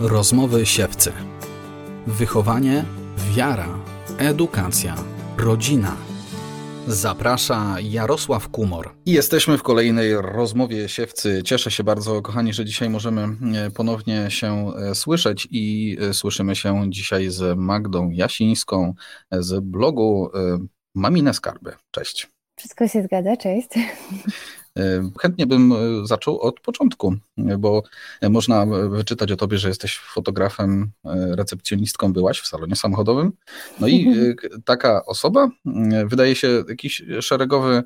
Rozmowy siewcy. Wychowanie, wiara, edukacja, rodzina. Zaprasza Jarosław Kumor. I jesteśmy w kolejnej rozmowie siewcy. Cieszę się bardzo, kochani, że dzisiaj możemy e, ponownie się e, słyszeć i e, słyszymy się dzisiaj z Magdą Jasińską z blogu Mamine Skarby. Cześć. Wszystko się zgadza, cześć. E, chętnie bym e, zaczął od początku, bo można wyczytać o tobie, że jesteś fotografem, e, recepcjonistką byłaś w salonie samochodowym. No i mhm. taka osoba, wydaje się jakiś szeregowy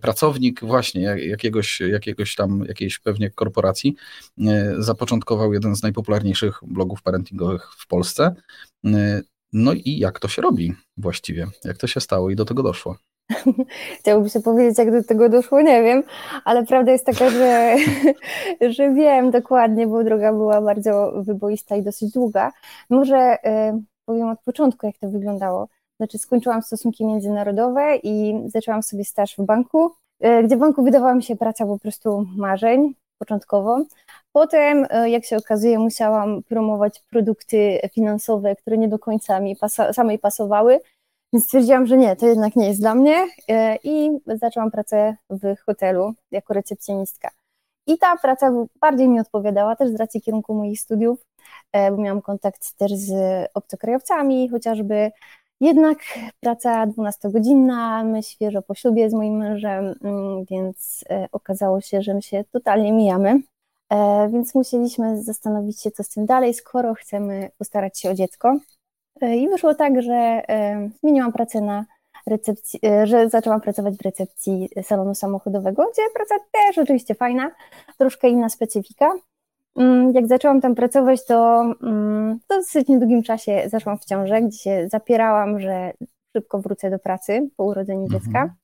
pracownik właśnie jakiegoś, jakiegoś tam, jakiejś pewnie korporacji, zapoczątkował jeden z najpopularniejszych blogów parentingowych w Polsce. No i jak to się robi właściwie? Jak to się stało i do tego doszło? Chciałoby się powiedzieć, jak do tego doszło, nie wiem, ale prawda jest taka, że, że wiem dokładnie, bo droga była bardzo wyboista i dosyć długa. Może y, powiem od początku, jak to wyglądało. Znaczy, skończyłam stosunki międzynarodowe i zaczęłam sobie staż w banku, y, gdzie w banku wydawała mi się praca po prostu marzeń początkowo. Potem, y, jak się okazuje, musiałam promować produkty finansowe, które nie do końca mi pasa samej pasowały więc stwierdziłam, że nie, to jednak nie jest dla mnie e, i zaczęłam pracę w hotelu jako recepcjonistka. I ta praca bardziej mi odpowiadała też z racji kierunku moich studiów, e, bo miałam kontakt też z obcokrajowcami chociażby. Jednak praca 12-godzinna, my świeżo po ślubie z moim mężem, mm, więc e, okazało się, że my się totalnie mijamy. Więc musieliśmy zastanowić się, co z tym dalej, skoro chcemy postarać się o dziecko. E, I wyszło tak, że e, zmieniłam pracę na recepcji, e, że zaczęłam pracować w recepcji salonu samochodowego, gdzie praca też oczywiście fajna, troszkę inna specyfika. Mm, jak zaczęłam tam pracować, to mm, w dosyć niedługim czasie zaszłam w ciążę, gdzie się zapierałam, że szybko wrócę do pracy po urodzeniu mhm. dziecka.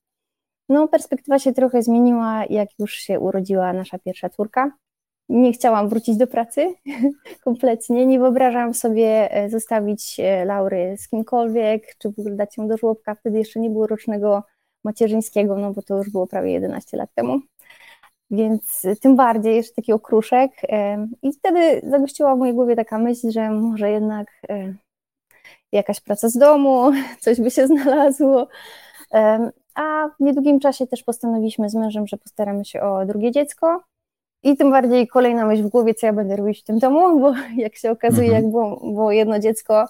No, perspektywa się trochę zmieniła, jak już się urodziła nasza pierwsza córka nie chciałam wrócić do pracy kompletnie. Nie wyobrażałam sobie e, zostawić e, Laury z kimkolwiek, czy w ogóle dać ją do żłobka. Wtedy jeszcze nie było rocznego macierzyńskiego, no bo to już było prawie 11 lat temu. Więc tym bardziej jeszcze taki okruszek. E, I wtedy zagościła w mojej głowie taka myśl, że może jednak jakaś praca z domu, coś by się znalazło. A w niedługim czasie też postanowiliśmy z mężem, że postaramy się o drugie dziecko. I tym bardziej kolejna myśl w głowie, co ja będę robić w tym domu, bo jak się okazuje, mhm. jak było, było jedno dziecko,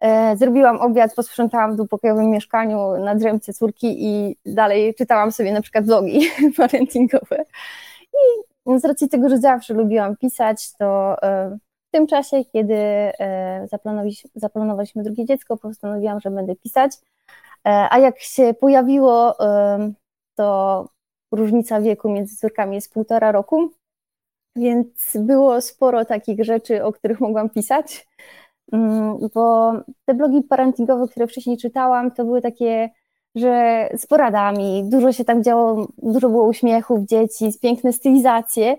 e, zrobiłam obiad, posprzątałam w dwupokojowym mieszkaniu na drzemce córki i dalej czytałam sobie na przykład vlogi parentingowe. I z racji tego, że zawsze lubiłam pisać, to e, w tym czasie, kiedy e, zaplanowaliśmy drugie dziecko, postanowiłam, że będę pisać. E, a jak się pojawiło, e, to różnica wieku między córkami jest półtora roku, więc było sporo takich rzeczy, o których mogłam pisać, mm, bo te blogi parentingowe, które wcześniej czytałam, to były takie, że z poradami, dużo się tam działo, dużo było uśmiechów dzieci, piękne stylizacje,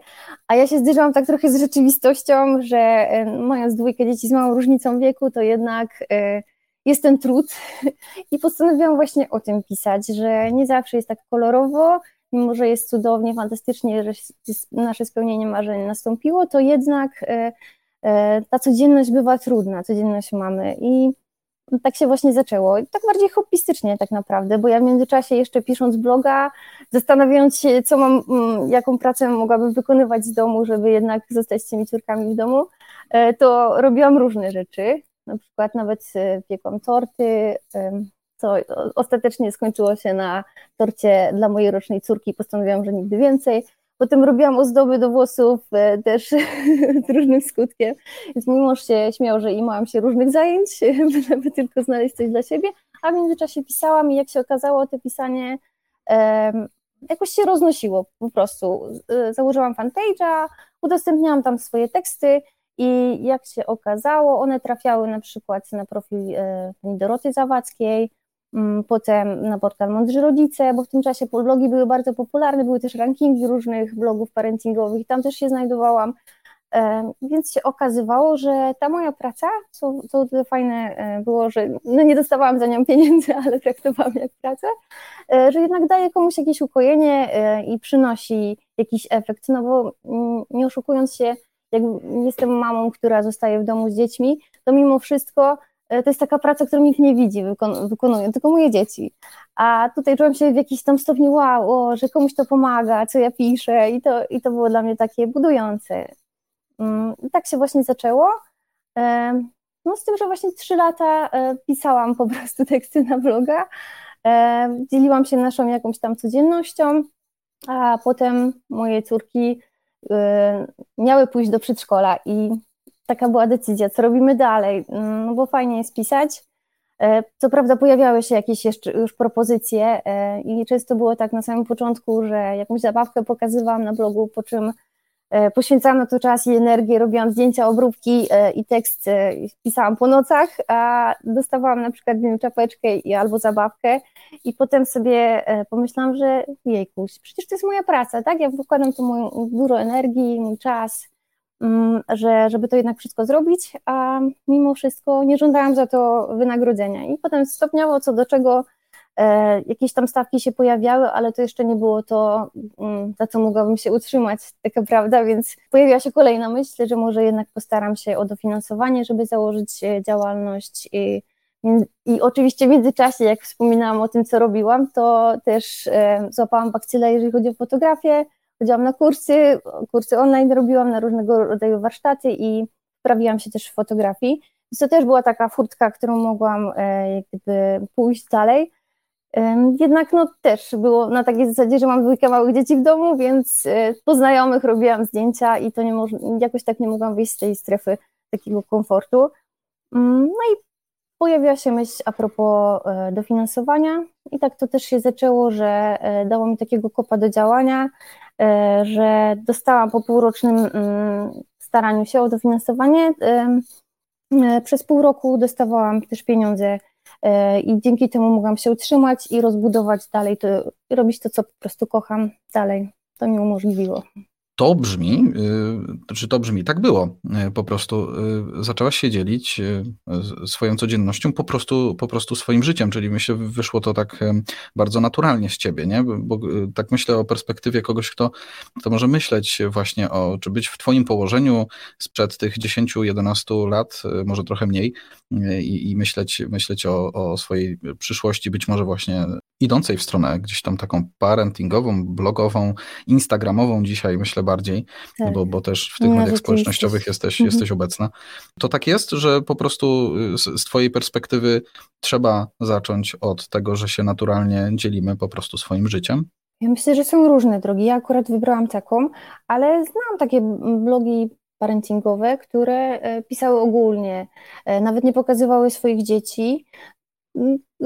a ja się zderzałam tak trochę z rzeczywistością, że e, mając dwójkę dzieci z małą różnicą wieku, to jednak e, jest ten trud i postanowiłam właśnie o tym pisać, że nie zawsze jest tak kolorowo, mimo że jest cudownie, fantastycznie, że nasze spełnienie marzeń nastąpiło, to jednak e, e, ta codzienność bywa trudna, codzienność mamy i tak się właśnie zaczęło. Tak bardziej hobbystycznie tak naprawdę, bo ja w międzyczasie jeszcze pisząc bloga, zastanawiając się, co mam, mm, jaką pracę mogłabym wykonywać z domu, żeby jednak zostać z tymi córkami w domu, e, to robiłam różne rzeczy. Na przykład nawet piekłam torty, co ostatecznie skończyło się na torcie dla mojej rocznej córki. Postanowiłam, że nigdy więcej. Potem robiłam ozdoby do włosów e, też z różnym skutkiem. Więc mój mąż się śmiał, że imałam się różnych zajęć, żeby tylko znaleźć coś dla siebie. A w międzyczasie pisałam i jak się okazało, to pisanie um, jakoś się roznosiło po prostu. E, założyłam fanpage'a, udostępniałam tam swoje teksty i jak się okazało, one trafiały na przykład na profil e, pani Doroty Zawadzkiej, potem na portal Mądrzy Rodzice, bo w tym czasie blogi były bardzo popularne, były też rankingi różnych blogów parentingowych, tam też się znajdowałam, więc się okazywało, że ta moja praca, co, co fajne było, że no nie dostawałam za nią pieniędzy, ale traktowałam jak pracę, e, że jednak daje komuś jakieś ukojenie e, i przynosi jakiś efekt, no bo mm, nie oszukując się, jak jestem mamą, która zostaje w domu z dziećmi, to mimo wszystko to jest taka praca, którą nikt nie widzi, wykon wykonują, tylko moje dzieci. A tutaj czułam się w jakiś tam stopniu wow, o, że komuś to pomaga, co ja piszę i to, i to było dla mnie takie budujące. Mm, I tak się właśnie zaczęło. No z tym, że właśnie trzy lata e, pisałam po prostu teksty na bloga, dzieliłam się naszą jakąś tam codziennością, a potem moje córki e, miały pójść do przedszkola i taka była decyzja, co robimy dalej, mm, no bo fajnie jest pisać. E, co prawda pojawiały się jakieś jeszcze już propozycje i często było tak na samym początku, że jakąś zabawkę pokazywałam na blogu, po czym E, poświęcałam na to czas i energię, robiłam zdjęcia, obróbki e, i tekst e, pisałam po nocach, a dostawałam na przykład wiem, czapeczkę albo zabawkę i potem sobie pomyślałam, że jejkuś, przecież to jest moja praca, tak? Ja wkładam tu moją, dużo energii, mój czas, że, żeby to jednak wszystko zrobić, a mimo wszystko nie żądałam za to wynagrodzenia. I potem stopniowo co do czego E, jakieś tam stawki się pojawiały, ale to jeszcze nie było to, mm, za co mogłabym się utrzymać, taka prawda, więc pojawiła się kolejna myśl, że może jednak postaram się o dofinansowanie, żeby założyć e, działalność i, i oczywiście w międzyczasie, jak wspominałam o tym, co robiłam, to też e, złapałam bakcylę, jeżeli chodzi o fotografię, chodziłam na kursy, kursy online robiłam, na różnego rodzaju warsztaty i wprawiłam się też w fotografii. To też była taka furtka, którą mogłam jakby pójść dalej. Jednak no też było na takiej zasadzie, że mam dwójkę małych dzieci w domu, więc e, po znajomych robiłam zdjęcia i to nie moż, jakoś tak nie mogłam wyjść z tej strefy takiego komfortu. Mm, no i pojawiła się myśl a propos e, dofinansowania i tak to też się zaczęło, że e, dało mi takiego kopa do działania, że dostałam po półrocznym mm, staraniu się o dofinansowanie. Przez pół roku dostawałam też pieniądze E, i dzięki temu mogłam się utrzymać i rozbudować dalej, to, robić to, co po prostu kocham dalej. To mi umożliwiło to brzmi, y, czy to brzmi, tak było. Y, po prostu y, zaczęłaś się dzielić swoją codziennością, po prostu, po prostu swoim życiem, czyli myślę, wyszło to tak bardzo naturalnie z ciebie, nie? Bo tak myślę o perspektywie kogoś, kto, kto może myśleć właśnie o, czy być w twoim położeniu sprzed tych 10-11 lat, może trochę mniej i, i myśleć, myśleć o, o swojej przyszłości, być może właśnie idącej w stronę gdzieś tam taką parentingową, blogową, instagramową dzisiaj, myślę bardziej, tak. bo, bo też w tych no, mediach społecznościowych jesteś, mhm. jesteś obecna. To tak jest, że po prostu y, z, z twojej perspektywy trzeba zacząć od tego, że się naturalnie dzielimy po prostu swoim życiem? Ja myślę, że są różne drogi. Ja akurat wybrałam taką, ale znam takie blogi parentingowe, które e, pisały ogólnie, e, nawet nie pokazywały swoich dzieci,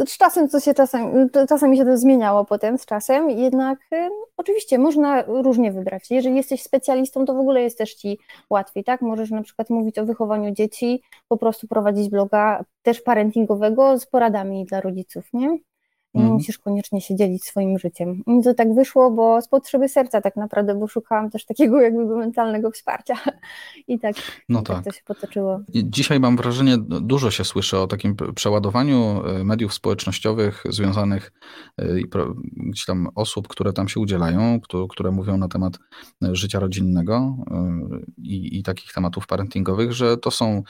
z czasem to się czasem, czasami się to zmieniało potem z czasem, jednak y, oczywiście można różnie wybrać. Jeżeli jesteś specjalistą, to w ogóle jest też ci łatwiej, tak? Możesz na przykład mówić o wychowaniu dzieci, po prostu prowadzić bloga też parentingowego z poradami dla rodziców, nie? Nie mm. musisz koniecznie się dzielić swoim życiem. Mi to tak wyszło, bo z potrzeby serca tak naprawdę, bo szukałam też takiego jakby mentalnego wsparcia i tak, no tak. tak to się potoczyło. Dzisiaj mam wrażenie, dużo się słyszy o takim przeładowaniu e, mediów społecznościowych związanych e, i gdzieś tam osób, które tam się udzielają, które mówią na temat e, życia rodzinnego i, i takich tematów parentingowych, że to są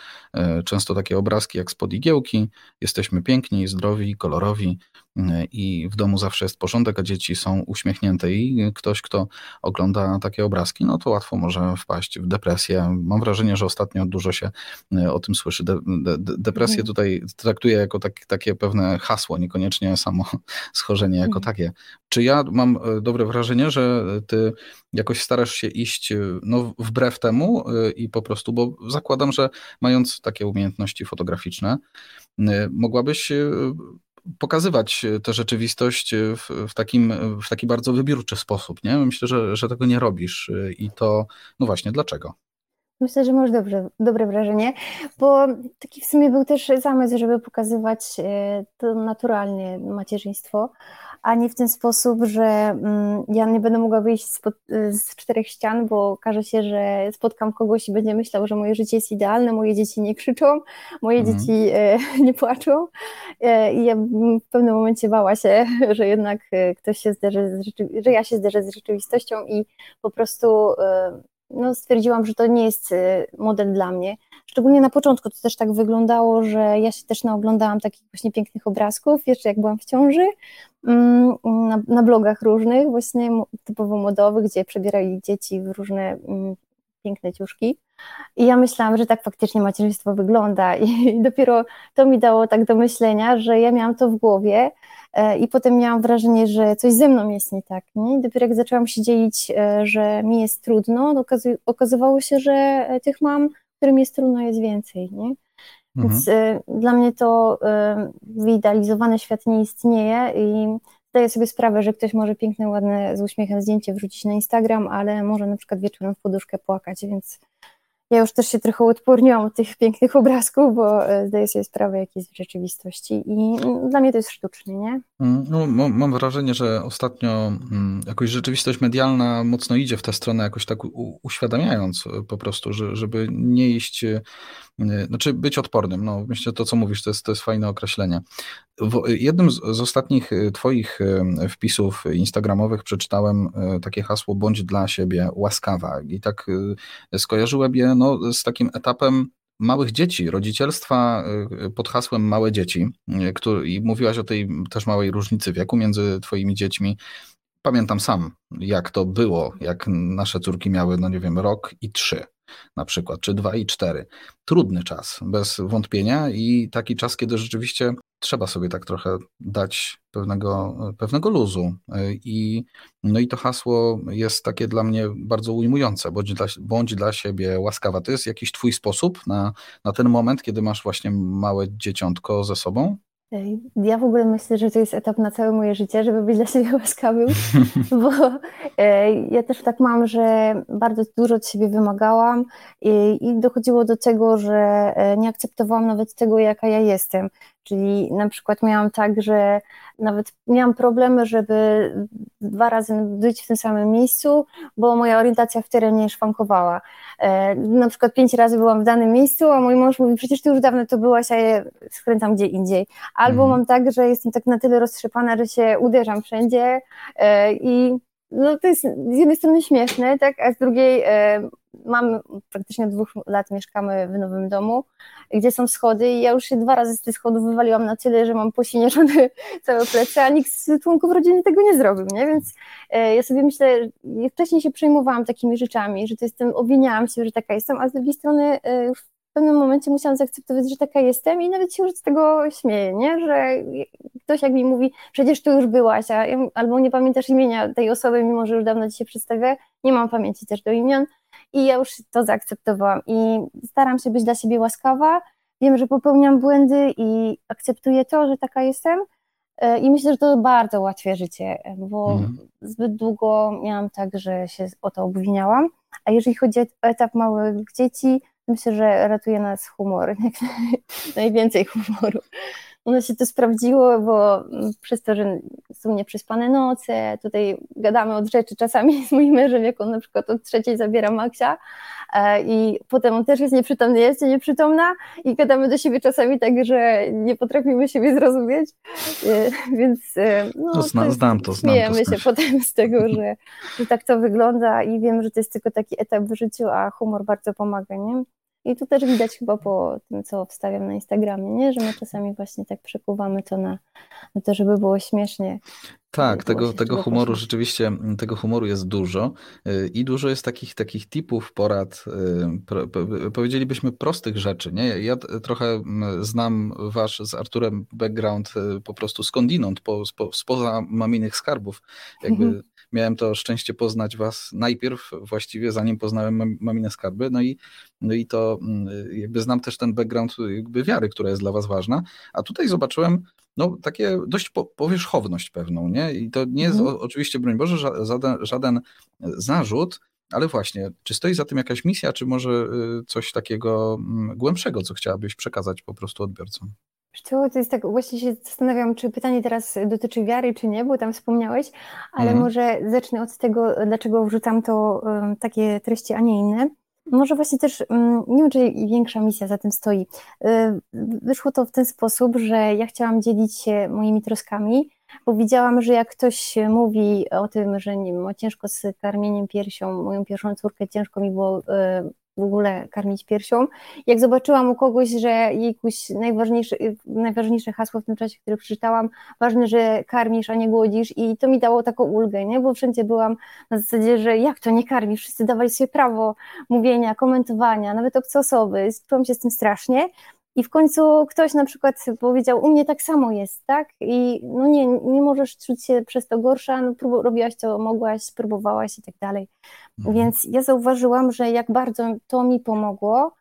często takie obrazki jak spod igiełki, jesteśmy piękni, zdrowi, kolorowi, i w domu zawsze jest porządek, a dzieci są uśmiechnięte i ktoś, kto ogląda takie obrazki, no to łatwo może wpaść w depresję. Mam wrażenie, że ostatnio dużo się e, o tym słyszy. De, de, depresję mhm. tutaj traktuję jako tak, takie pewne hasło, niekoniecznie samo schorzenie jako mhm. takie. Czy ja mam e, dobre wrażenie, że ty jakoś starasz się iść e, no, wbrew temu i po prostu, bo zakładam, że mając takie umiejętności fotograficzne, mogłabyś pokazywać tę rzeczywistość w, w, takim, w taki bardzo wybiórczy sposób. Nie? Myślę, że, że tego nie robisz i to, no właśnie, dlaczego? Myślę, że masz dobrze, dobre wrażenie, bo taki w sumie był też zamysł, żeby pokazywać e, to naturalnie macierzyństwo, a nie w ten sposób, że mm, ja nie będę mogła wyjść spod, z czterech ścian, bo okaże się, że spotkam kogoś i będzie myślał, że moje życie jest idealne, moje dzieci nie krzyczą, moje mhm. dzieci e, nie płaczą. E, I ja w pewnym momencie bała się, że jednak ktoś się zderzy, że ja się zderzę z rzeczywistością i po prostu no, stwierdziłam, że to nie jest model dla mnie. Szczególnie na początku to też tak wyglądało, że ja się też naoglądałam takich właśnie pięknych obrazków, jeszcze jak byłam w ciąży, mm, na, na blogach różnych, właśnie typowo modowych, gdzie przebierali dzieci w różne mm, piękne ciuszki. I ja myślałam, że tak faktycznie macierzyństwo wygląda i dopiero to mi dało tak do myślenia, że ja miałam to w głowie e, i potem miałam wrażenie, że coś ze mną jest nie tak. Nie? I dopiero jak zaczęłam się dzielić, e, że mi jest trudno, okazywało się, że tych mam którym jest trudno, jest więcej. Nie? Więc mhm. dla mnie to wyidealizowany świat nie istnieje i zdaję sobie sprawę, że ktoś może piękne, ładne, z uśmiechem zdjęcie wrzucić na Instagram, ale może na przykład wieczorem w poduszkę płakać, więc ja już też się trochę odporniłam od tych pięknych obrazków, bo e, zdaję sobie sprawę, jak jest w rzeczywistości i dla mnie to jest sztuczne, nie? Mm, no, mam wrażenie, że ostatnio mm, jakoś rzeczywistość medialna mocno idzie w tę stronę, jakoś tak uświadamiając e, po prostu, że, żeby nie iść, e, znaczy być odpornym. No, myślę, że to, co mówisz, to jest, to jest fajne określenie. W jednym z, z ostatnich Twoich wpisów instagramowych przeczytałem takie hasło bądź dla siebie łaskawa i tak skojarzyłem je no, z takim etapem małych dzieci, rodzicielstwa y, pod hasłem małe dzieci. Y, który, I mówiłaś o tej też małej różnicy wieku między twoimi dziećmi. Pamiętam sam, jak to było, jak nasze córki miały, no nie wiem, rok i trzy na przykład, czy dwa i cztery. Trudny czas, bez wątpienia i taki czas, kiedy rzeczywiście trzeba sobie tak trochę dać pewnego, pewnego luzu. I, no i to hasło jest takie dla mnie bardzo ujmujące, bądź dla, bądź dla siebie łaskawa. To jest jakiś twój sposób na, na ten moment, kiedy masz właśnie małe dzieciątko ze sobą? Ja w ogóle myślę, że to jest etap na całe moje życie, żeby być dla siebie łaskawym, bo e, ja też tak mam, że bardzo dużo od siebie wymagałam i, i dochodziło do tego, że e, nie akceptowałam nawet tego, jaka ja jestem. Czyli na przykład miałam tak, że nawet miałam problemy, żeby dwa razy być w tym samym miejscu, bo moja orientacja w terenie szwankowała. E, na przykład pięć razy byłam w danym miejscu, a mój mąż mówi, przecież ty już dawno to byłaś, a ja skręcam gdzie indziej. Albo mhm. mam tak, że jestem tak na tyle roztrzepana, że się uderzam wszędzie e, i no to jest z jednej strony śmieszne, tak, a z drugiej e, mam praktycznie od dwóch lat mieszkamy w nowym domu, gdzie są schody i ja już się dwa razy z tych schodów wywaliłam na tyle, że mam posinieczone całe plecy, a nikt z członków rodziny tego nie zrobił, nie? Więc e, ja sobie myślę, wcześniej się przejmowałam takimi rzeczami, że to jestem, obwiniałam się, że taka jestem, a z drugiej strony e, już pewnym momencie musiałam zaakceptować, że taka jestem i nawet się już z tego śmieję, nie? Że ktoś jak mi mówi, przecież tu już byłaś, a, albo nie pamiętasz imienia tej osoby, mimo że już dawno ci się przedstawia, nie mam pamięci też do imion, i ja już to zaakceptowałam i staram się być dla siebie łaskawa. Wiem, że popełniam błędy i akceptuję to, że taka jestem. E, I myślę, że to bardzo ułatwia życie, bo mhm. zbyt długo miałam tak, że się o to obwiniałam. A jeżeli chodzi o etap małych dzieci, myślę, że ratuje nas humor, najwięcej humoru u nas się to sprawdziło, bo przez to, że są nieprzespane noce, tutaj gadamy od rzeczy czasami z moim mężem, jak on na przykład od trzeciej zabiera Maxia e, i potem on też jest nieprzytomny, ja jestem nieprzytomna i gadamy do siebie czasami tak, że nie potrafimy siebie zrozumieć, e, więc e, no, no znam, to znam to, znam to, się potem z tego, że, że tak to wygląda i wiem, że to jest tylko taki etap w życiu, a humor bardzo pomaga, nie? I tu też widać chyba po tym, co wstawiam na Instagramie, nie? że my czasami właśnie tak przekuwamy to na, na to, żeby było śmiesznie. Tak, tego, tego humoru rzeczywiście, tego humoru jest dużo y, i dużo jest takich, takich tipów, porad, y, powiedzielibyśmy prostych rzeczy. Nie? Ja trochę znam wasz z Arturem background y, po prostu skądinąd, po, spo, spoza maminych skarbów. Jakby mhm miałem to szczęście poznać was najpierw, właściwie zanim poznałem Maminę Skarby, no i, no i to mm, jakby znam też ten background jakby wiary, która jest dla was ważna, a tutaj zobaczyłem no takie dość po, powierzchowność pewną, nie? I to nie jest mhm. o, oczywiście, broń Boże, żaden, żaden zarzut, ale właśnie, czy stoi za tym jakaś misja, czy może y, coś takiego mm, głębszego, co chciałabyś przekazać po prostu odbiorcom? Co, to jest tak, właśnie się zastanawiam, czy pytanie teraz dotyczy wiary, czy nie, bo tam wspomniałeś, ale mhm. może zacznę od tego, dlaczego wrzucam to um, takie treści, a nie inne. Może właśnie też, um, nie wiem, czy większa misja za tym stoi. Y, wyszło to w ten sposób, że ja chciałam dzielić się moimi troskami, bo widziałam, że jak ktoś mówi o tym, że nie ma ciężko z karmieniem piersią, moją pierwszą córkę ciężko mi było w ogóle karmić piersią. Jak zobaczyłam u kogoś, że jejkuś najważniejsze, najważniejsze hasło w tym czasie, które przeczytałam, ważne, że karmisz, a nie głodzisz i to mi dało taką ulgę, nie? bo wszędzie byłam na zasadzie, że jak to nie karmisz, wszyscy dawali sobie prawo mówienia, komentowania, nawet obce osoby, czułam się z tym strasznie i w końcu ktoś na przykład powiedział, u mnie tak samo jest, tak? I no nie, nie możesz czuć się przez to gorsza, no prób- robiłaś to, mogłaś, spróbowałaś i tak dalej. Mhm. Więc ja zauważyłam, że jak bardzo to mi pomogło,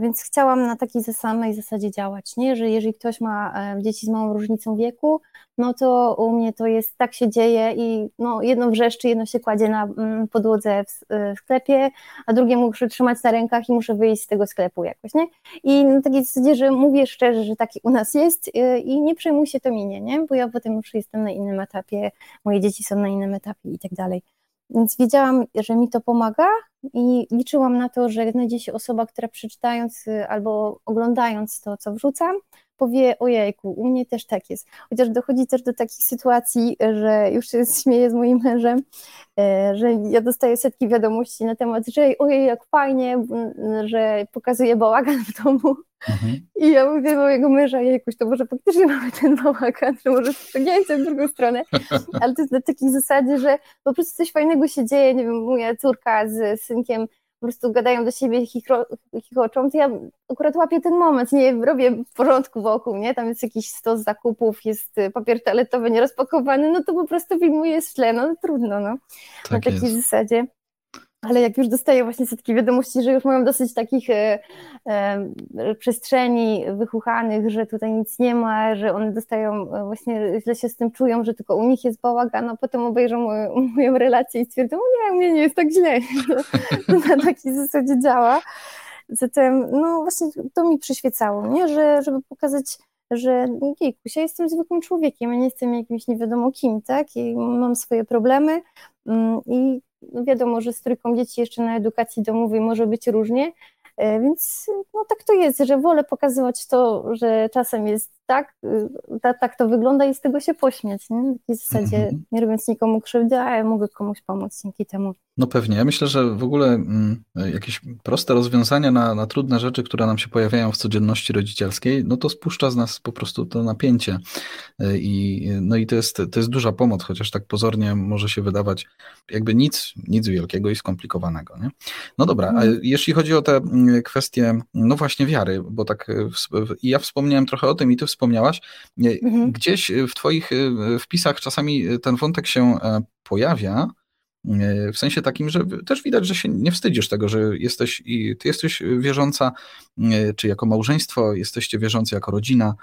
więc chciałam na takiej samej zasadzie działać, nie? że jeżeli ktoś ma e, dzieci z małą różnicą wieku, no to u mnie to jest, tak się dzieje i no, jedno wrzeszczy, jedno się kładzie na mm, podłodze w, w sklepie, a drugie muszę trzymać na rękach i muszę wyjść z tego sklepu jakoś, nie? I na takiej zasadzie, że mówię szczerze, że taki u nas jest e, i nie przejmuj się to minie, nie? Bo ja potem już jestem na innym etapie, moje dzieci są na innym etapie i tak dalej. Więc wiedziałam, że mi to pomaga i liczyłam na to, że znajdzie się osoba, która przeczytając y, albo oglądając to, co wrzucam, powie, ojejku, u mnie też tak jest. Chociaż dochodzi też do takich sytuacji, że już się śmieję z moim mężem, e, że ja dostaję setki wiadomości na temat, że ojej, jak fajnie, że pokazuje bałagan w domu. Mhm. I ja mówię do mojego męża, jejkuś, to może faktycznie mamy ten bałagan, że może ściągnięcie w drugą stronę, ale to jest na takiej zasadzie, że po prostu coś fajnego się dzieje, nie wiem, moja córka z synkiem po prostu gadają do siebie chichoczą, to ja akurat łapię ten moment, nie robię w porządku wokół, nie? Tam jest jakiś stos zakupów, jest papier toaletowy nierozpakowany, no to po prostu filmuję z tle, no trudno, no. Tak na takiej jest. zasadzie ale jak już dostaję właśnie setki wiadomości, że już mają dosyć takich e, e, przestrzeni wychuchanych, że tutaj nic nie ma, że one dostają, e, właśnie źle się z tym czują, że tylko u nich jest bałagan, a potem obejrzą moją, moją relację i stwierdzą, nie, u mnie nie jest tak źle. Na takiej zasadzie działa. Zatem, no właśnie to mi przyświecało, nie? Że, żeby pokazać, że jejkuś, ja jestem zwykłym człowiekiem, ja nie jestem jakimś nie wiadomo kim, tak? I mam swoje problemy mm, i no wiadomo, że z trójką dzieci jeszcze na edukacji domowej może być różnie, e, więc no tak to jest, że wolę pokazywać to, że czasem jest tak, tak, tak to wygląda i z tego się pośmiać, nie? W zasadzie mhm. nie robiąc nikomu krzywdy, a ja mogę komuś pomóc dzięki temu. No pewnie. Ja myślę, że w ogóle mm, jakieś proste rozwiązania na, na trudne rzeczy, które nam się pojawiają w codzienności rodzicielskiej, no to spuszcza z nas po prostu to napięcie. E, I, no i to jest, to jest duża pomoc, chociaż tak pozornie może się wydawać jakby nic, nic wielkiego i skomplikowanego. Nie? No dobra, a mhm. jeśli chodzi o te mm, kwestie, no właśnie wiary, bo tak e, ja wspomniałem trochę o tym i ty wspomniałaś, mhm. gdzieś w twoich e, wpisach czasami ten wątek się pojawia, w sensie takim, że też widać, że się nie wstydzisz tego, że jesteś i ty jesteś wierząca, czy jako małżeństwo jesteście wierzący jako rodzina.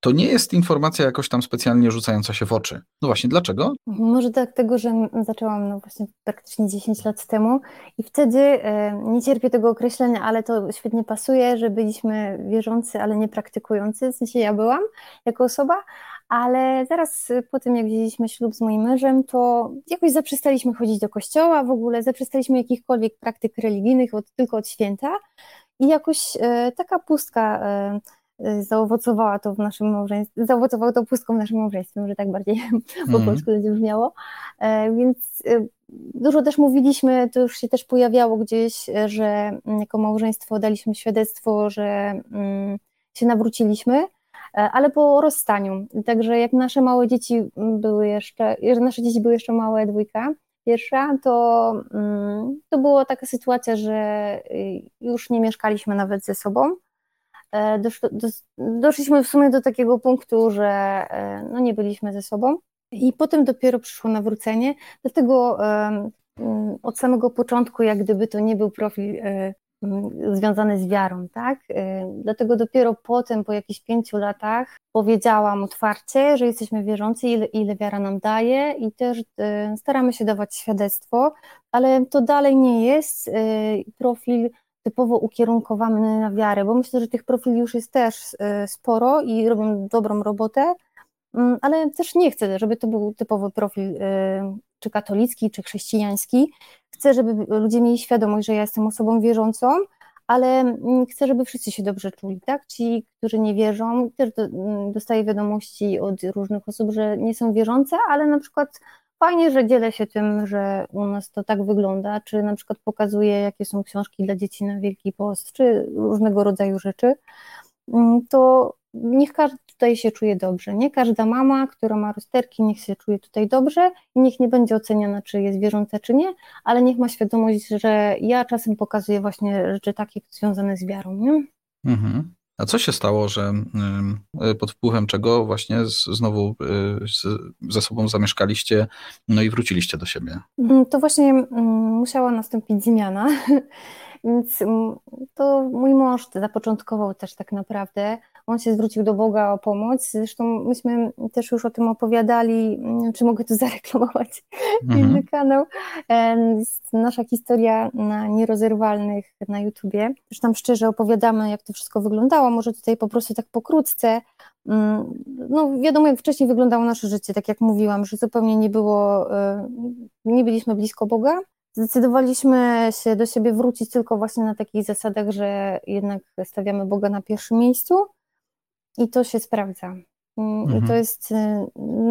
To nie jest informacja jakoś tam specjalnie rzucająca się w oczy. No właśnie, dlaczego? Może tak tego, że zaczęłam no właśnie praktycznie 10 lat temu i wtedy e, nie cierpię tego określenia, ale to świetnie pasuje, że byliśmy wierzący, ale nie praktykujący. W sensie ja byłam jako osoba, ale zaraz po tym, jak wzięliśmy ślub z moim mężem, to jakoś zaprzestaliśmy chodzić do kościoła, w ogóle zaprzestaliśmy jakichkolwiek praktyk religijnych od, tylko od święta i jakoś e, taka pustka e zaowocowała to w naszym małżeństwie, zaowocowało to pustką w naszym małżeństwie, może tak bardziej po mm. polsku będzie brzmiało, e, więc e, dużo też mówiliśmy, to już się też pojawiało gdzieś, że jako małżeństwo daliśmy świadectwo, że mm, się nawróciliśmy, E, ale po rozstaniu. Także jak nasze małe dzieci były jeszcze, nasze dzieci były jeszcze małe, dwójka, pierwsza, to, mm, to była taka sytuacja, że y, już nie mieszkaliśmy nawet ze sobą. E, doszliśmy w sumie do takiego punktu, że e, no nie byliśmy ze sobą. I potem dopiero przyszło nawrócenie, dlatego mm, od samego początku, jak gdyby to nie był profil związane z wiarą, tak? Dlatego dopiero potem, po jakichś pięciu latach, powiedziałam otwarcie, że jesteśmy wierzący, ile, ile wiara nam daje i też staramy się dawać świadectwo, ale to dalej nie jest profil typowo ukierunkowany na wiarę, bo myślę, że tych profili już jest też sporo i robią dobrą robotę, mm, ale też nie chcę, żeby to był typowy profil czy katolicki, czy chrześcijański. Chcę, żeby ludzie mieli świadomość, że ja jestem osobą wierzącą, ale mm, chcę, żeby wszyscy się dobrze czuli, tak? Ci, którzy nie wierzą, też mm, dostaję wiadomości od różnych osób, że nie są wierzące, ale na przykład fajnie, że dzielę się tym, że u nas to tak wygląda, czy na przykład pokazuję, jakie są książki dla dzieci na Wielki Post, czy różnego rodzaju rzeczy, mm, to niech każdy tutaj się czuje dobrze. Nie każda mama, która ma rozterki, niech się czuje tutaj dobrze i niech nie będzie oceniana, czy jest wierząca, czy nie, ale niech ma świadomość, że ja czasem pokazuję właśnie rzeczy takie związane z wiarą. Nie? Mhm. A co się stało, że y, pod wpływem czego właśnie znowu y, ze sobą zamieszkaliście, no i wróciliście do siebie? Mm, to właśnie mm, musiała nastąpić zmiana. Więc mm, to mój mąż zapoczątkował też tak naprawdę. On się zwrócił do Boga o pomoc. Zresztą myśmy też już o tym opowiadali, czy mogę tu zareklamować mhm. inny kanał. Jest nasza historia na nierozerwalnych na YouTubie. Zresztą szczerze opowiadamy, jak to wszystko wyglądało. Może tutaj po prostu tak pokrótce. Mm, no wiadomo, jak wcześniej wyglądało nasze życie, tak jak mówiłam, że zupełnie nie było, e, nie byliśmy blisko Boga, Zdecydowaliśmy się do siebie wrócić tylko właśnie na takich zasadach, że jednak stawiamy Boga na pierwszym miejscu i to się sprawdza. Mhm. I to jest y,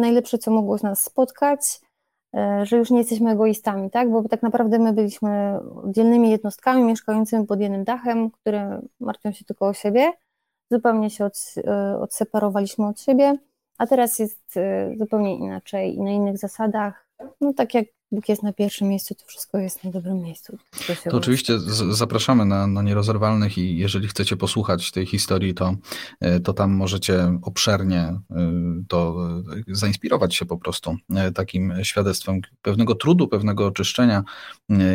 najlepsze, co mogło nas spotkać, y, że już nie jesteśmy egoistami, tak? Bo tak naprawdę my byliśmy oddzielnymi jednostkami mieszkającymi pod jednym dachem, które martwią się tylko o siebie. Zupełnie się od, y, odseparowaliśmy od siebie, a teraz jest zupełnie inaczej i na innych zasadach. No tak jak Bóg jest na pierwszym miejscu, to wszystko jest na dobrym miejscu. To, to oczywiście zapraszamy na, na Nierozerwalnych i jeżeli chcecie posłuchać tej historii, to, e, to tam możecie obszernie e, to e, zainspirować się po prostu takim świadectwem pewnego trudu, pewnego oczyszczenia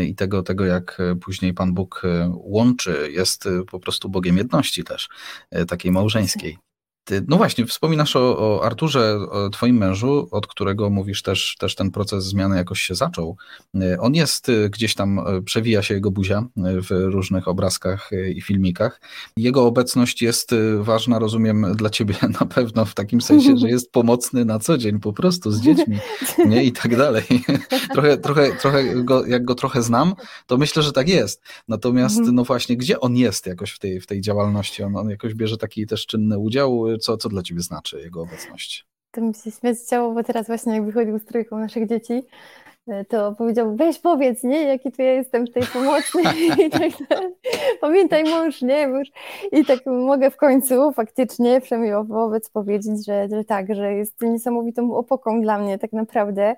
i tego, tego jak później Pan Bóg łączy, jest po prostu Bogiem jedności też, takiej małżeńskiej. No właśnie, wspominasz o, o, Arturze, o twoim mężu, od którego mówisz też, też ten proces zmiany jakoś się zaczął. On jest y, gdzieś tam, y, przewija się jego buzia w różnych obrazkach i filmikach. Jego obecność jest ważna, rozumiem, dla ciebie na pewno w takim sensie, że jest pomocny na co dzień po prostu z dziećmi nie? i tak dalej. trochę, trochę, trochę go, jak go trochę znam, to myślę, że tak jest. Natomiast mhm. no właśnie, gdzie on jest jakoś w tej, w tej działalności? On, on jakoś bierze taki też czynny udział co, co dla Ciebie znaczy jego obecność? To mi się śmiać chciało, bo teraz właśnie jak wychodził z trójką naszych dzieci, e, to powiedział, weź powiedz, nie, jaki tu ja jestem tej pomocnej i tak dalej. Pamiętaj mąż, nie, mąż. I tak mogę w końcu faktycznie przynajmniej wobec powiedzieć, że, że tak, że jest niesamowitą opoką dla mnie tak naprawdę,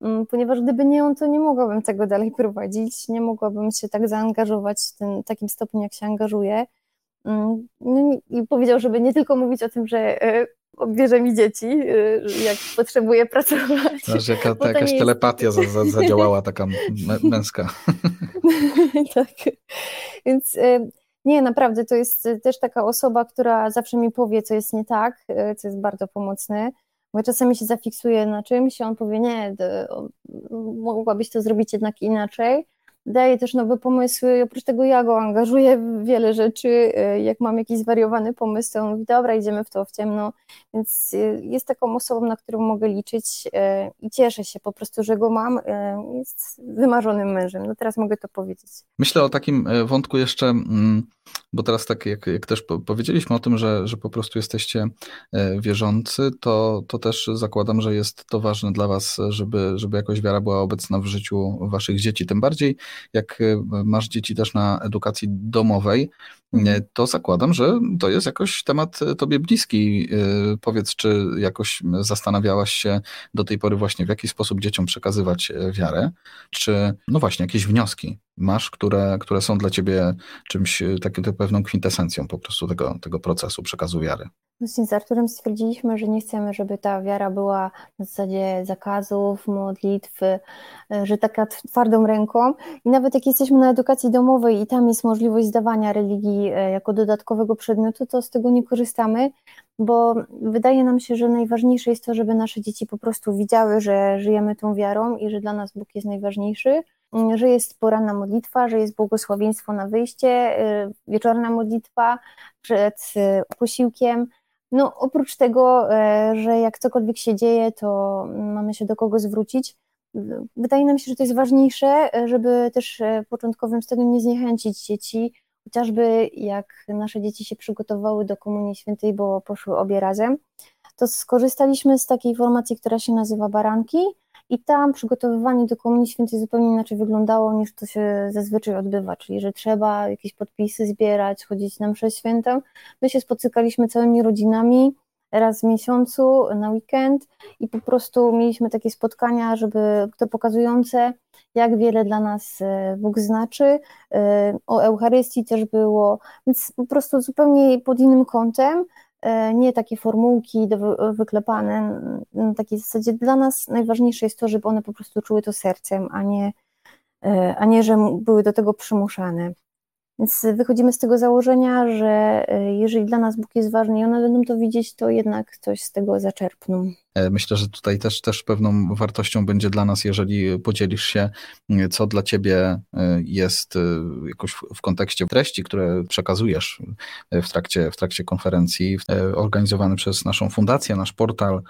mm, ponieważ gdyby nie on, to nie mogłabym tego dalej prowadzić, nie mogłabym się tak zaangażować w tym takim stopniu, jak się angażuję. Mm, I powiedział, żeby nie tylko mówić o tym, że e, bierze mi dzieci, e, jak potrzebuję pracować. Znaczy, jaka, ta jakaś telepatia jest... za, zadziałała, taka męska. tak. Więc e, nie, naprawdę, to jest też taka osoba, która zawsze mi powie, co jest nie tak, co jest bardzo pomocne. Bo czasami się zafiksuje na czymś, a on powie, nie, mogłabyś to zrobić jednak inaczej daje też nowe pomysły. Oprócz tego ja go angażuję w wiele rzeczy. Y, jak mam jakiś zwariowany pomysł, to on mówi, dobra, idziemy w to w ciemno. Więc y, jest taką osobą, na którą mogę liczyć y, i cieszę się po prostu, że go mam. Jest wymarzonym mężem. No teraz mogę to powiedzieć. Myślę o takim wątku jeszcze, mm, bo teraz tak jak, jak też powiedzieliśmy o tym, że, że po prostu jesteście wierzący, to, to też zakładam, że jest to ważne dla was, żeby, żeby jakoś wiara była obecna w życiu waszych dzieci. Tym bardziej, jak e, masz dzieci też na edukacji domowej, mhm. to zakładam, że to jest jakoś temat e, tobie bliski. E, powiedz, czy jakoś zastanawiałaś się do tej pory właśnie, w jaki sposób dzieciom przekazywać wiarę, czy no właśnie jakieś wnioski masz, które, które są dla ciebie czymś taką pewną kwintesencją po prostu tego, tego procesu przekazu wiary? Właśnie z Arturem stwierdziliśmy, że nie chcemy, żeby ta wiara była na zasadzie zakazów, modlitw, e, że taka twardą ręką. I nawet jak jesteśmy na edukacji domowej i tam jest możliwość zdawania religii e, jako dodatkowego przedmiotu, to z tego nie korzystamy, bo wydaje nam się, że najważniejsze jest to, żeby nasze dzieci po prostu widziały, że żyjemy tą wiarą i że dla nas Bóg jest najważniejszy że jest poranna modlitwa, że jest błogosławieństwo na wyjście, e, wieczorna modlitwa przed posiłkiem, no, oprócz tego, e, że jak cokolwiek się dzieje, to mamy się do kogo zwrócić. Wydaje nam się, że to jest ważniejsze, e, żeby też w początkowym stadium nie zniechęcić dzieci chociażby jak nasze dzieci się przygotowały do Komunii Świętej, bo poszły obie razem, to skorzystaliśmy z takiej formacji, która się nazywa Baranki i tam przygotowywanie do Komunii Świętej zupełnie inaczej wyglądało niż to się zazwyczaj odbywa, czyli że trzeba jakieś podpisy zbierać, chodzić na mszę świętą. My się spotykaliśmy całymi rodzinami, raz w miesiącu na weekend i po prostu mieliśmy takie spotkania, żeby to pokazujące, jak wiele dla nas e, Bóg znaczy. E, o Eucharystii też było, więc po prostu zupełnie pod innym kątem. E, nie takie formułki wyklepane, na takiej zasadzie dla nas najważniejsze jest to, żeby one po prostu czuły to sercem, a nie, a nie że były do tego przymuszane. Więc wychodzimy z tego założenia, że e, jeżeli dla nas Bóg jest ważny i one będą to widzieć, to jednak coś z tego zaczerpną. E, myślę, że tutaj też, też pewną wartością będzie dla nas, jeżeli podzielisz się, co dla ciebie e, jest jakoś w kontekście treści, które przekazujesz w trakcie, w trakcie konferencji organizowany przez naszą fundację, nasz portal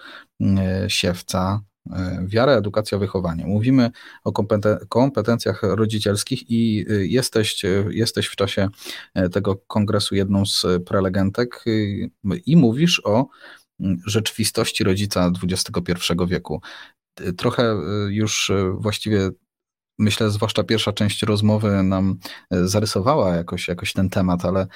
Siewca. E, wiara, edukacja, wychowanie. Mówimy o kompetencjach rodzicielskich i y, jesteś, y, jesteś w czasie e, tego kongresu jedną z prelegentek i mówisz o rzeczywistości rodzica XXI wieku. Trochę już właściwie myślę, zwłaszcza pierwsza część rozmowy nam e, zarysowała jakoś, jakoś ten temat, ale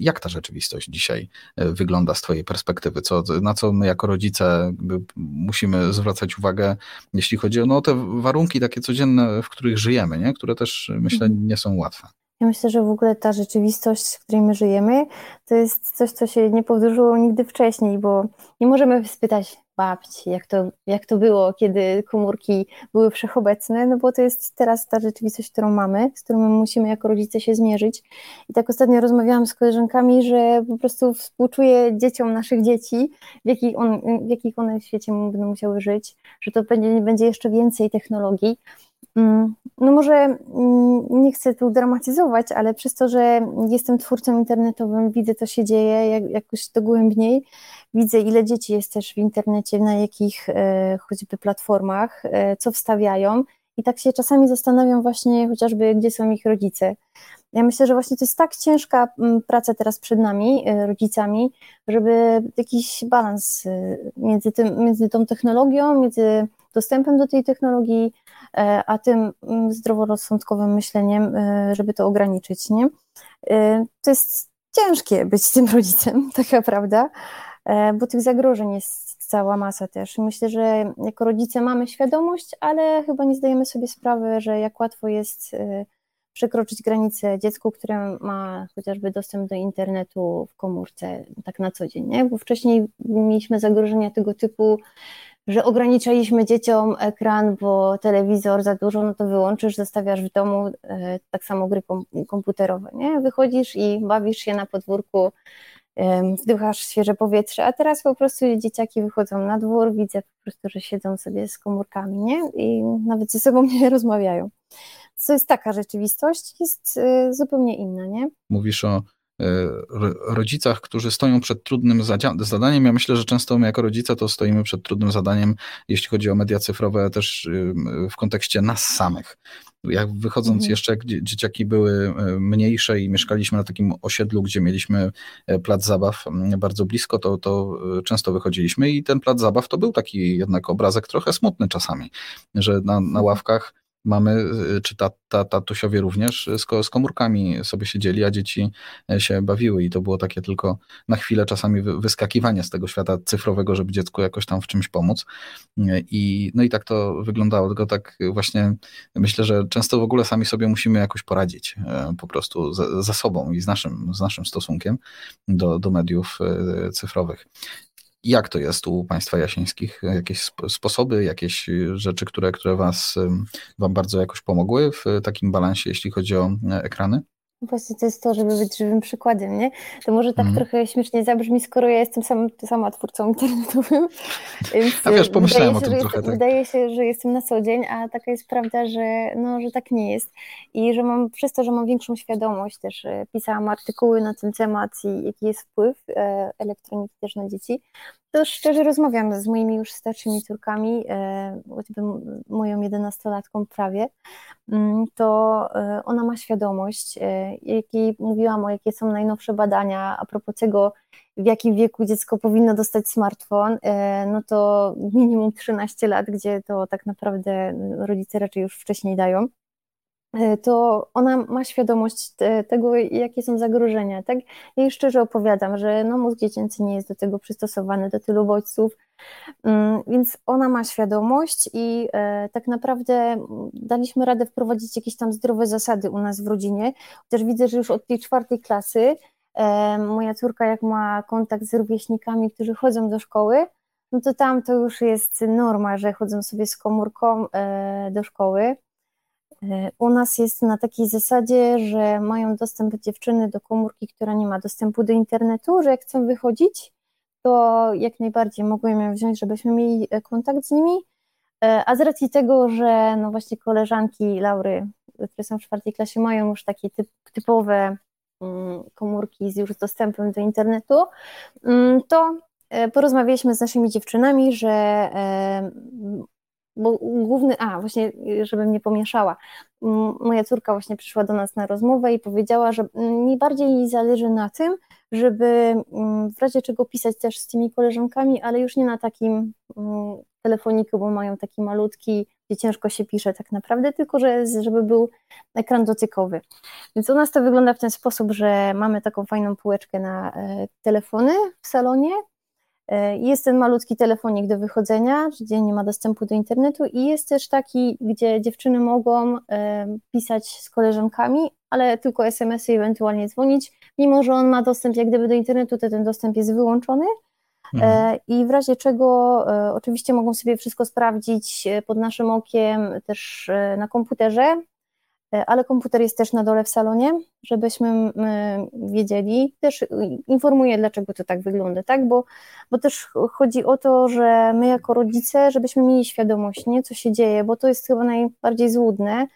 jak ta rzeczywistość dzisiaj e, wygląda z Twojej perspektywy? Co, na co my jako rodzice musimy zwracać uwagę, jeśli chodzi o no, te warunki takie codzienne, w których żyjemy, nie? które też myślę mhm. nie są łatwe? Ja myślę, że w ogóle ta rzeczywistość, w której my żyjemy, to jest coś, co się nie powtórzyło nigdy wcześniej, bo nie możemy spytać babci, jak to, jak to było, kiedy komórki były wszechobecne, no bo to jest teraz ta rzeczywistość, którą mamy, z którą musimy jako rodzice się zmierzyć. I tak ostatnio rozmawiałam z koleżankami, że po prostu współczuję dzieciom naszych dzieci, w jakich, on, w jakich one w świecie będą musiały żyć, że to będzie, będzie jeszcze więcej technologii, Mm, no może mm, nie chcę tu dramatyzować, ale przez to, że jestem twórcą internetowym, widzę co się dzieje jak, jakoś dogłębniej, widzę ile dzieci jest też w internecie, na jakich e, choćby platformach, e, co wstawiają i tak się czasami zastanawiam właśnie chociażby, gdzie są ich rodzice. Ja myślę, że właśnie to jest tak ciężka praca teraz przed nami, e, rodzicami, żeby jakiś balans między, tym, między tą technologią, między dostępem do tej technologii, a tym zdroworozsądkowym myśleniem, żeby to ograniczyć, nie? To jest ciężkie być tym rodzicem, taka prawda, bo tych zagrożeń jest cała masa też. Myślę, że jako rodzice mamy świadomość, ale chyba nie zdajemy sobie sprawy, że jak łatwo jest przekroczyć granicę dziecku, które ma chociażby dostęp do internetu w komórce tak na co dzień, nie? bo wcześniej mieliśmy zagrożenia tego typu, że ograniczaliśmy dzieciom ekran, bo telewizor za dużo, no to wyłączysz, zostawiasz w domu, e, tak samo gry komputerowe, nie? Wychodzisz i bawisz się na podwórku, wdychasz świeże powietrze, a teraz po prostu dzieciaki wychodzą na dwór, widzę po prostu, że siedzą sobie z komórkami, nie? I nawet ze sobą nie rozmawiają. Co jest taka rzeczywistość, jest e, zupełnie inna, nie? Mówisz o E, rodzicach, którzy stoją przed trudnym zadaniem. Ja myślę, że często my jako rodzice to stoimy przed trudnym zadaniem, jeśli chodzi o media cyfrowe, też w kontekście nas samych. Jak wychodząc mhm. jeszcze, jak dzieciaki były e, mniejsze i mieszkaliśmy na takim osiedlu, gdzie mieliśmy e, plac zabaw bardzo blisko, to, to często wychodziliśmy i ten plac zabaw to był taki jednak obrazek trochę smutny czasami, że na, na mhm. ławkach mamy, y, czy ta, ta, tatusiowie również z, z komórkami sobie siedzieli, a dzieci e, się bawiły i to było takie tylko na chwilę czasami wyskakiwanie z tego świata cyfrowego, żeby dziecku jakoś tam w czymś pomóc. I, no i tak to wyglądało, tylko tak właśnie myślę, że często w ogóle sami sobie musimy jakoś poradzić po prostu ze, ze sobą i z naszym, z naszym stosunkiem do, do mediów cyfrowych. Jak to jest u Państwa Jasińskich? Jakieś sposoby, jakieś rzeczy, które, które was, Wam bardzo jakoś pomogły w takim balansie, jeśli chodzi o e, ekrany? Właśnie to jest to, żeby być żywym przykładem, nie? To może tak mm. trochę śmiesznie zabrzmi, skoro ja jestem sam, sama twórcą internetowym. A wiesz, pomyślałem o tym trochę. tak. Wydaje się, że jestem na co dzień, a taka jest prawda, że, no, że tak nie jest. I że mam, przez to, że mam większą świadomość, też e, pisałam artykuły na ten temat i jaki jest wpływ e, elektroniki też na dzieci, to szczerze rozmawiam z moimi już starszymi córkami, e, choćby moją jedenastolatką prawie, mm, to e, ona ma świadomość, e, jakiej mówiłam o jakie są najnowsze badania a propos tego, w jakim wieku dziecko powinno dostać smartfon, no to minimum 13 lat, gdzie to tak naprawdę rodzice raczej już wcześniej dają. E, to ona ma świadomość tego, jakie są zagrożenia. Tak? Ja jej szczerze opowiadam, że no, mózg dziecięcy nie jest do tego przystosowany, do tylu bodźców, mm, więc ona ma świadomość i e, tak naprawdę daliśmy radę wprowadzić jakieś tam zdrowe zasady u nas w rodzinie, chociaż widzę, że już od tej czwartej klasy e, moja córka jak ma kontakt z rówieśnikami, którzy chodzą do szkoły, no to tam to już jest norma, że chodzą sobie z komórką do szkoły. E, u nas jest na takiej zasadzie, że mają dostęp dziewczyny do komórki, która nie ma dostępu do internetu, że jak chcą wychodzić, to jak najbardziej mogą ją wziąć, żebyśmy mieli e, kontakt z nimi. E, a z racji tego, że no właśnie koleżanki Laury, które są w czwartej klasie, mają już takie typ, typowe mm, komórki z już dostępem do internetu, mm, to porozmawialiśmy z naszymi dziewczynami, że bo główny, a właśnie, żebym nie pomieszała, moja córka właśnie przyszła do nas na rozmowę i powiedziała, że mi bardziej jej zależy na tym, żeby w razie czego pisać też z tymi koleżankami, ale już nie na takim telefoniku, bo mają taki malutki, gdzie ciężko się pisze tak naprawdę, tylko że, żeby był ekran dotykowy. Więc u nas to wygląda w ten sposób, że mamy taką fajną półeczkę na e, telefony w salonie, jest ten malutki telefonik do wychodzenia, gdzie nie ma dostępu do internetu i jest też taki, gdzie dziewczyny mogą e, pisać z koleżankami, ale tylko SMS-y ewentualnie dzwonić. Mimo, że on ma dostęp jak gdyby do internetu, to ten dostęp jest wyłączony. E, mhm. I w razie czego oczywiście mogą sobie wszystko sprawdzić pod naszym okiem też na komputerze, E, ale komputer jest też na dole w salonie, żebyśmy wiedzieli. Też informuję, dlaczego to tak wygląda, tak? Bo, bo też chodzi o to, że my jako rodzice, żebyśmy mieli świadomość, nie, co się dzieje, bo to jest chyba najbardziej złudne,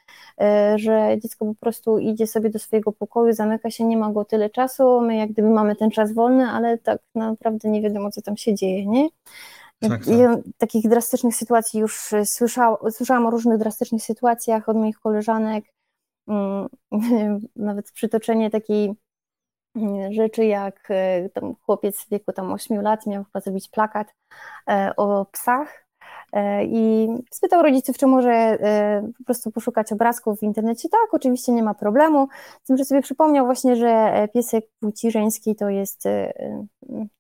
e, że dziecko po prostu idzie sobie do swojego pokoju, zamyka się, nie ma go tyle czasu, my jak gdyby mamy ten czas wolny, ale tak naprawdę nie wiadomo, co tam się dzieje, nie? Tak, tak. Takich drastycznych sytuacji już słyszałam, słyszałam o różnych drastycznych sytuacjach od moich koleżanek, nawet przytoczenie takiej mm, rzeczy, jak e, tam chłopiec w wieku tam 8 lat miał chyba zrobić plakat e, o psach e, i spytał rodziców, czy może po prostu poszukać obrazków w internecie. Tak, oczywiście nie ma problemu. Z tym, że sobie przypomniał właśnie, że piesek płci żeńskiej to jest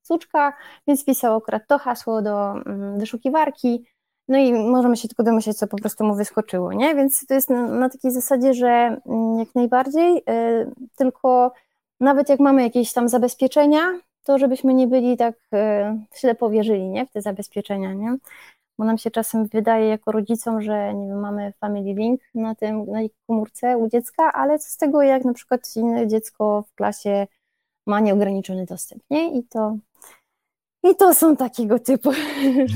suczka, więc wpisał akurat to hasło do mm, wyszukiwarki no i możemy się tylko domyśleć, co po prostu mu wyskoczyło, nie? Więc to jest na, na takiej zasadzie, że mm, jak najbardziej, y, tylko nawet jak mamy jakieś tam zabezpieczenia, to żebyśmy nie byli tak y, ślepo wierzyli, nie? W te zabezpieczenia, nie? Bo nam się czasem wydaje jako rodzicom, że nie wiem, mamy family link na tym, na komórce u dziecka, ale co z tego, jak na przykład inne dziecko w klasie ma nieograniczony dostęp, nie? I to i to są takiego typu.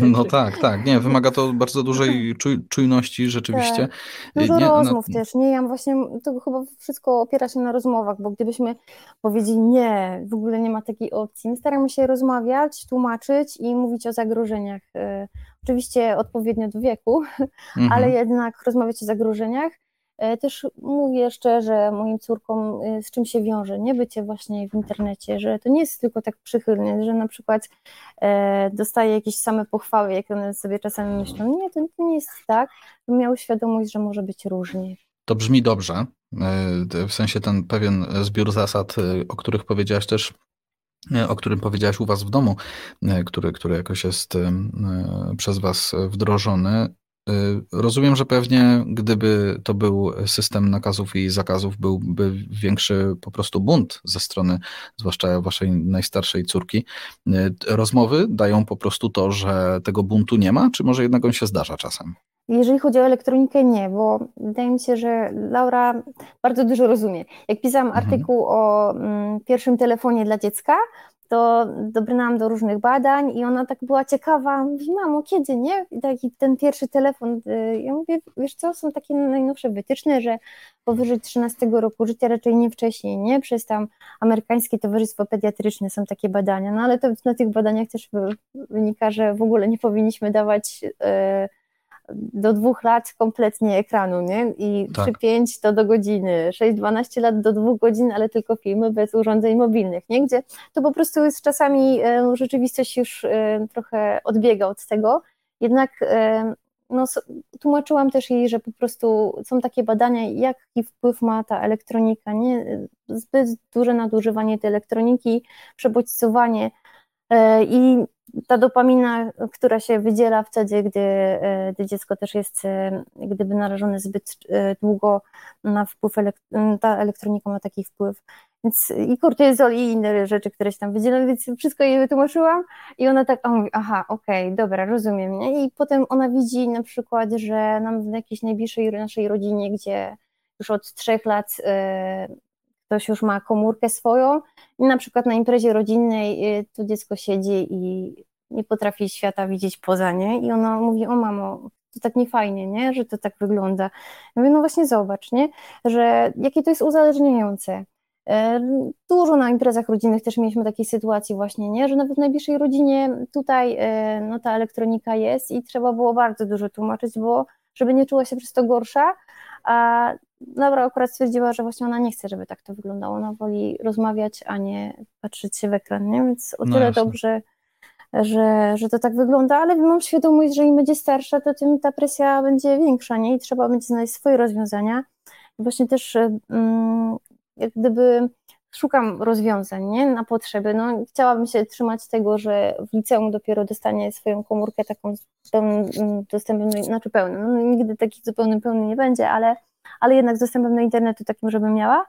No tak, tak. Nie, wymaga to bardzo dużej czuj, czujności rzeczywiście. Tak. Dużo nie, rozmów na... też, nie? Ja właśnie, to chyba wszystko opiera się na rozmowach, bo gdybyśmy powiedzieli nie, w ogóle nie ma takiej opcji. My staramy się rozmawiać, tłumaczyć i mówić o zagrożeniach. E, oczywiście odpowiednio do wieku, mhm. ale jednak rozmawiać o zagrożeniach też mówię szczerze moim córkom, e, z czym się wiąże nie bycie właśnie w internecie, że to nie jest tylko tak przychylne, że na przykład e, dostaje jakieś same pochwały, jak one sobie czasami myślą. Nie, to, nie jest tak. Miał świadomość, że może być różnie. To brzmi dobrze. W sensie ten pewien zbiór zasad, o których powiedziałaś też o którym powiedziałaś u Was w domu, który, który jakoś jest przez Was wdrożony, rozumiem, że pewnie gdyby to był system nakazów i zakazów, byłby większy po prostu bunt ze strony, zwłaszcza waszej najstarszej córki. Y, rozmowy dają po prostu to, że tego buntu nie ma, czy może jednak on się zdarza czasem? Jeżeli chodzi o elektronikę, nie, bo wydaje mi się, że Laura bardzo dużo rozumie. Jak pisałam mhm. artykuł o mm, pierwszym telefonie dla dziecka, to dobrnęłam do różnych badań i ona tak była ciekawa, mówi, mamo, kiedy, nie? I taki ten pierwszy telefon, y, ja mówię, wiesz co, są takie najnowsze wytyczne, że powyżej 13 roku życia, raczej nie wcześniej, nie? Przez tam amerykańskie towarzystwo pediatryczne są takie badania, no ale to na tych badaniach też wynika, że w ogóle nie powinniśmy dawać... Yy, do dwóch lat kompletnie ekranu, nie? I tak. 3-5 to do godziny, 6-12 lat do dwóch godzin, ale tylko filmy bez urządzeń mobilnych, nie? Gdzie to po prostu jest czasami e, rzeczywistość już e, trochę odbiega od tego, jednak e, no, tłumaczyłam też jej, że po prostu są takie badania, jaki wpływ ma ta elektronika, nie? Zbyt duże nadużywanie tej elektroniki, przebodźcowanie i ta dopamina, która się wydziela wtedy, gdy, e, gdy dziecko też jest e, gdyby narażone zbyt e, długo na wpływ, ta elektronika ma taki wpływ. Więc i kortyzol i inne rzeczy, które się tam wydzielają, więc wszystko jej wytłumaczyłam i ona tak, mówi, aha, okej, okay, dobra, rozumiem. Nie? I potem ona widzi na przykład, że nam w jakiejś najbliższej naszej rodzinie, gdzie już od trzech lat ktoś już ma komórkę swoją i na przykład na imprezie rodzinnej y, to dziecko siedzi i nie potrafi świata widzieć poza nie i ona mówi, o mamo, to tak nie fajnie, nie, że to tak wygląda. Ja mówię, no właśnie zobacz, nie, że jakie to jest uzależniające. E, dużo na imprezach rodzinnych też mieliśmy takiej sytuacji właśnie, nie? że nawet w najbliższej rodzinie tutaj e, no, ta elektronika jest i trzeba było bardzo dużo tłumaczyć, bo żeby nie czuła się przez to gorsza, a Laura akurat stwierdziła, że właśnie ona nie chce, żeby tak to wyglądało. Ona woli rozmawiać, a nie patrzeć się w ekran, nie? Więc o no tyle jasne. dobrze, że, że to tak wygląda, ale mam świadomość, że im będzie starsza, to tym ta presja będzie większa, nie? I trzeba będzie znaleźć swoje rozwiązania. I właśnie też mm, jak gdyby szukam rozwiązań nie? na potrzeby. No, chciałabym się trzymać tego, że w liceum dopiero dostanie swoją komórkę taką z pełnym mm, dostępem, znaczy pełnym. No, nigdy taki zupełnie pełny nie będzie, ale ale jednak z dostępem do internetu takim, żeby miała,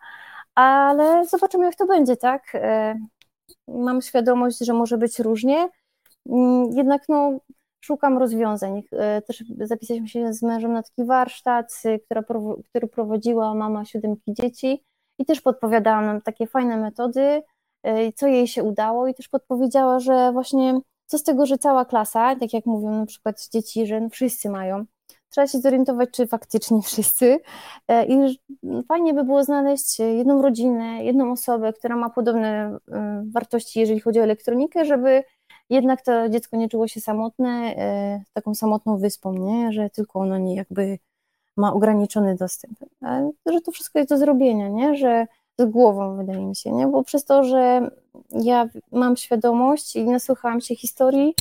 ale zobaczymy jak to będzie, tak? E, mam świadomość, że może być różnie, mm, jednak no, szukam rozwiązań. E, też zapisaliśmy się z mężem na taki warsztat, która, który prowadziła mama siódemki dzieci i też podpowiadała nam takie fajne metody, e, co jej się udało i też podpowiedziała, że właśnie co z tego, że cała klasa, tak jak mówią na przykład dzieci, że wszyscy mają, trzeba się zorientować, czy faktycznie wszyscy. E, I fajnie by było znaleźć jedną rodzinę, jedną osobę, która ma podobne e, wartości, jeżeli chodzi o elektronikę, żeby jednak to dziecko nie czuło się samotne, e, taką samotną wyspą, nie? że tylko ono nie jakby ma ograniczony dostęp. Że to wszystko jest do zrobienia, nie? że z głową wydaje mi się, nie? bo przez to, że ja mam świadomość i nasłuchałam się historii,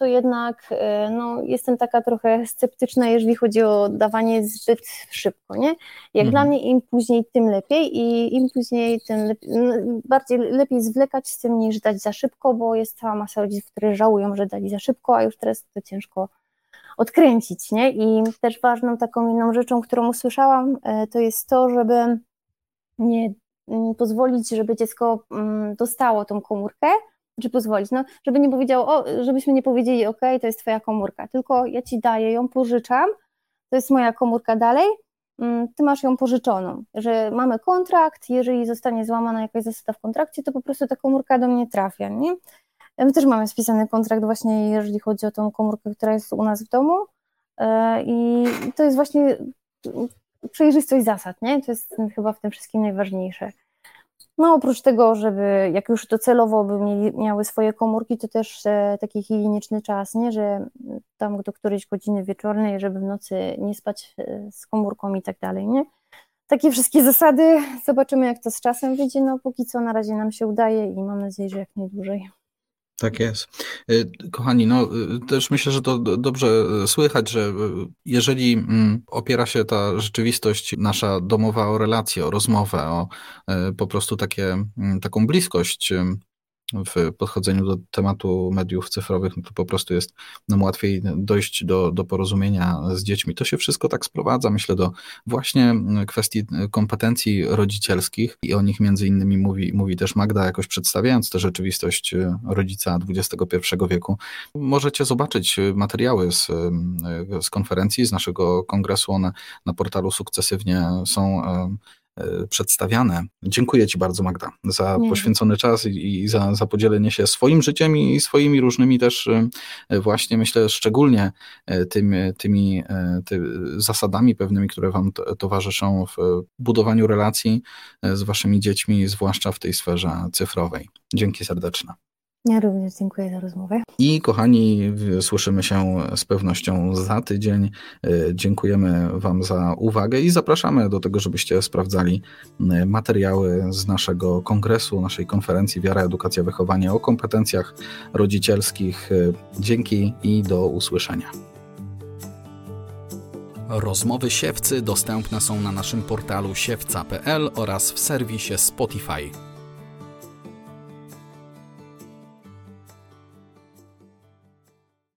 to jednak e, no, jestem taka trochę sceptyczna, jeżeli chodzi o dawanie zbyt szybko, nie? Jak mhm. dla mnie im później, tym lepiej i im później, tym lepiej, no, bardziej lepiej zwlekać z tym niż dać za szybko, bo jest cała masa rodziców, którzy żałują, że dali za szybko, a już teraz to ciężko odkręcić, nie? I też ważną taką inną rzeczą, którą usłyszałam, e, to jest to, żeby nie mm, pozwolić, żeby dziecko mm, dostało tą komórkę, czy pozwolić, no, żeby nie powiedział, o, żebyśmy nie powiedzieli, ok, to jest twoja komórka, tylko ja ci daję ją, pożyczam, to jest moja komórka dalej, mm, ty masz ją pożyczoną, że mamy kontrakt, jeżeli zostanie złamana jakaś zasada w kontrakcie, to po prostu ta komórka do mnie trafia, nie? My też mamy spisany kontrakt właśnie, jeżeli chodzi o tą komórkę, która jest u nas w domu e, i to jest właśnie przejrzystość zasad, nie? To jest chyba w tym wszystkim najważniejsze. No oprócz tego, żeby jak już docelowo by miały swoje komórki, to też e, taki higieniczny czas, nie, że tam do którejś godziny wieczornej, żeby w nocy nie spać e, z komórką i tak dalej, nie. Takie wszystkie zasady, zobaczymy jak to z czasem wyjdzie, no póki co na razie nam się udaje i mam nadzieję, że jak najdłużej. Tak jest. Y, kochani, no y, też myślę, że to dobrze słychać, że y, jeżeli mm, opiera się ta rzeczywistość nasza domowa o relację, o rozmowę, o po prostu takie, mm, taką bliskość w podchodzeniu do tematu mediów cyfrowych, no to po prostu jest nam łatwiej dojść do, do porozumienia z dziećmi. To się wszystko tak sprowadza, myślę, do właśnie kwestii kompetencji rodzicielskich i o nich między innymi mówi, mówi też Magda, jakoś przedstawiając tę rzeczywistość rodzica XXI wieku. Możecie zobaczyć materiały z, z konferencji, z naszego kongresu, one na portalu sukcesywnie są E, przedstawiane. Dziękuję Ci bardzo, Magda, za Nie. poświęcony czas i, i za, za podzielenie się swoim życiem i swoimi różnymi też e, właśnie, myślę, szczególnie e, tymi, tymi ty, zasadami pewnymi, które Wam towarzyszą w budowaniu relacji z Waszymi dziećmi, zwłaszcza w tej sferze cyfrowej. Dzięki serdeczne. Ja również dziękuję za rozmowę. I kochani, słyszymy się z pewnością za tydzień. E, dziękujemy Wam za uwagę i zapraszamy do tego, żebyście sprawdzali e, materiały z naszego kongresu, naszej konferencji Wiara, Edukacja, Wychowanie o kompetencjach rodzicielskich. E, dzięki i do usłyszenia. Rozmowy siewcy dostępne są na naszym portalu siewca.pl oraz w serwisie Spotify.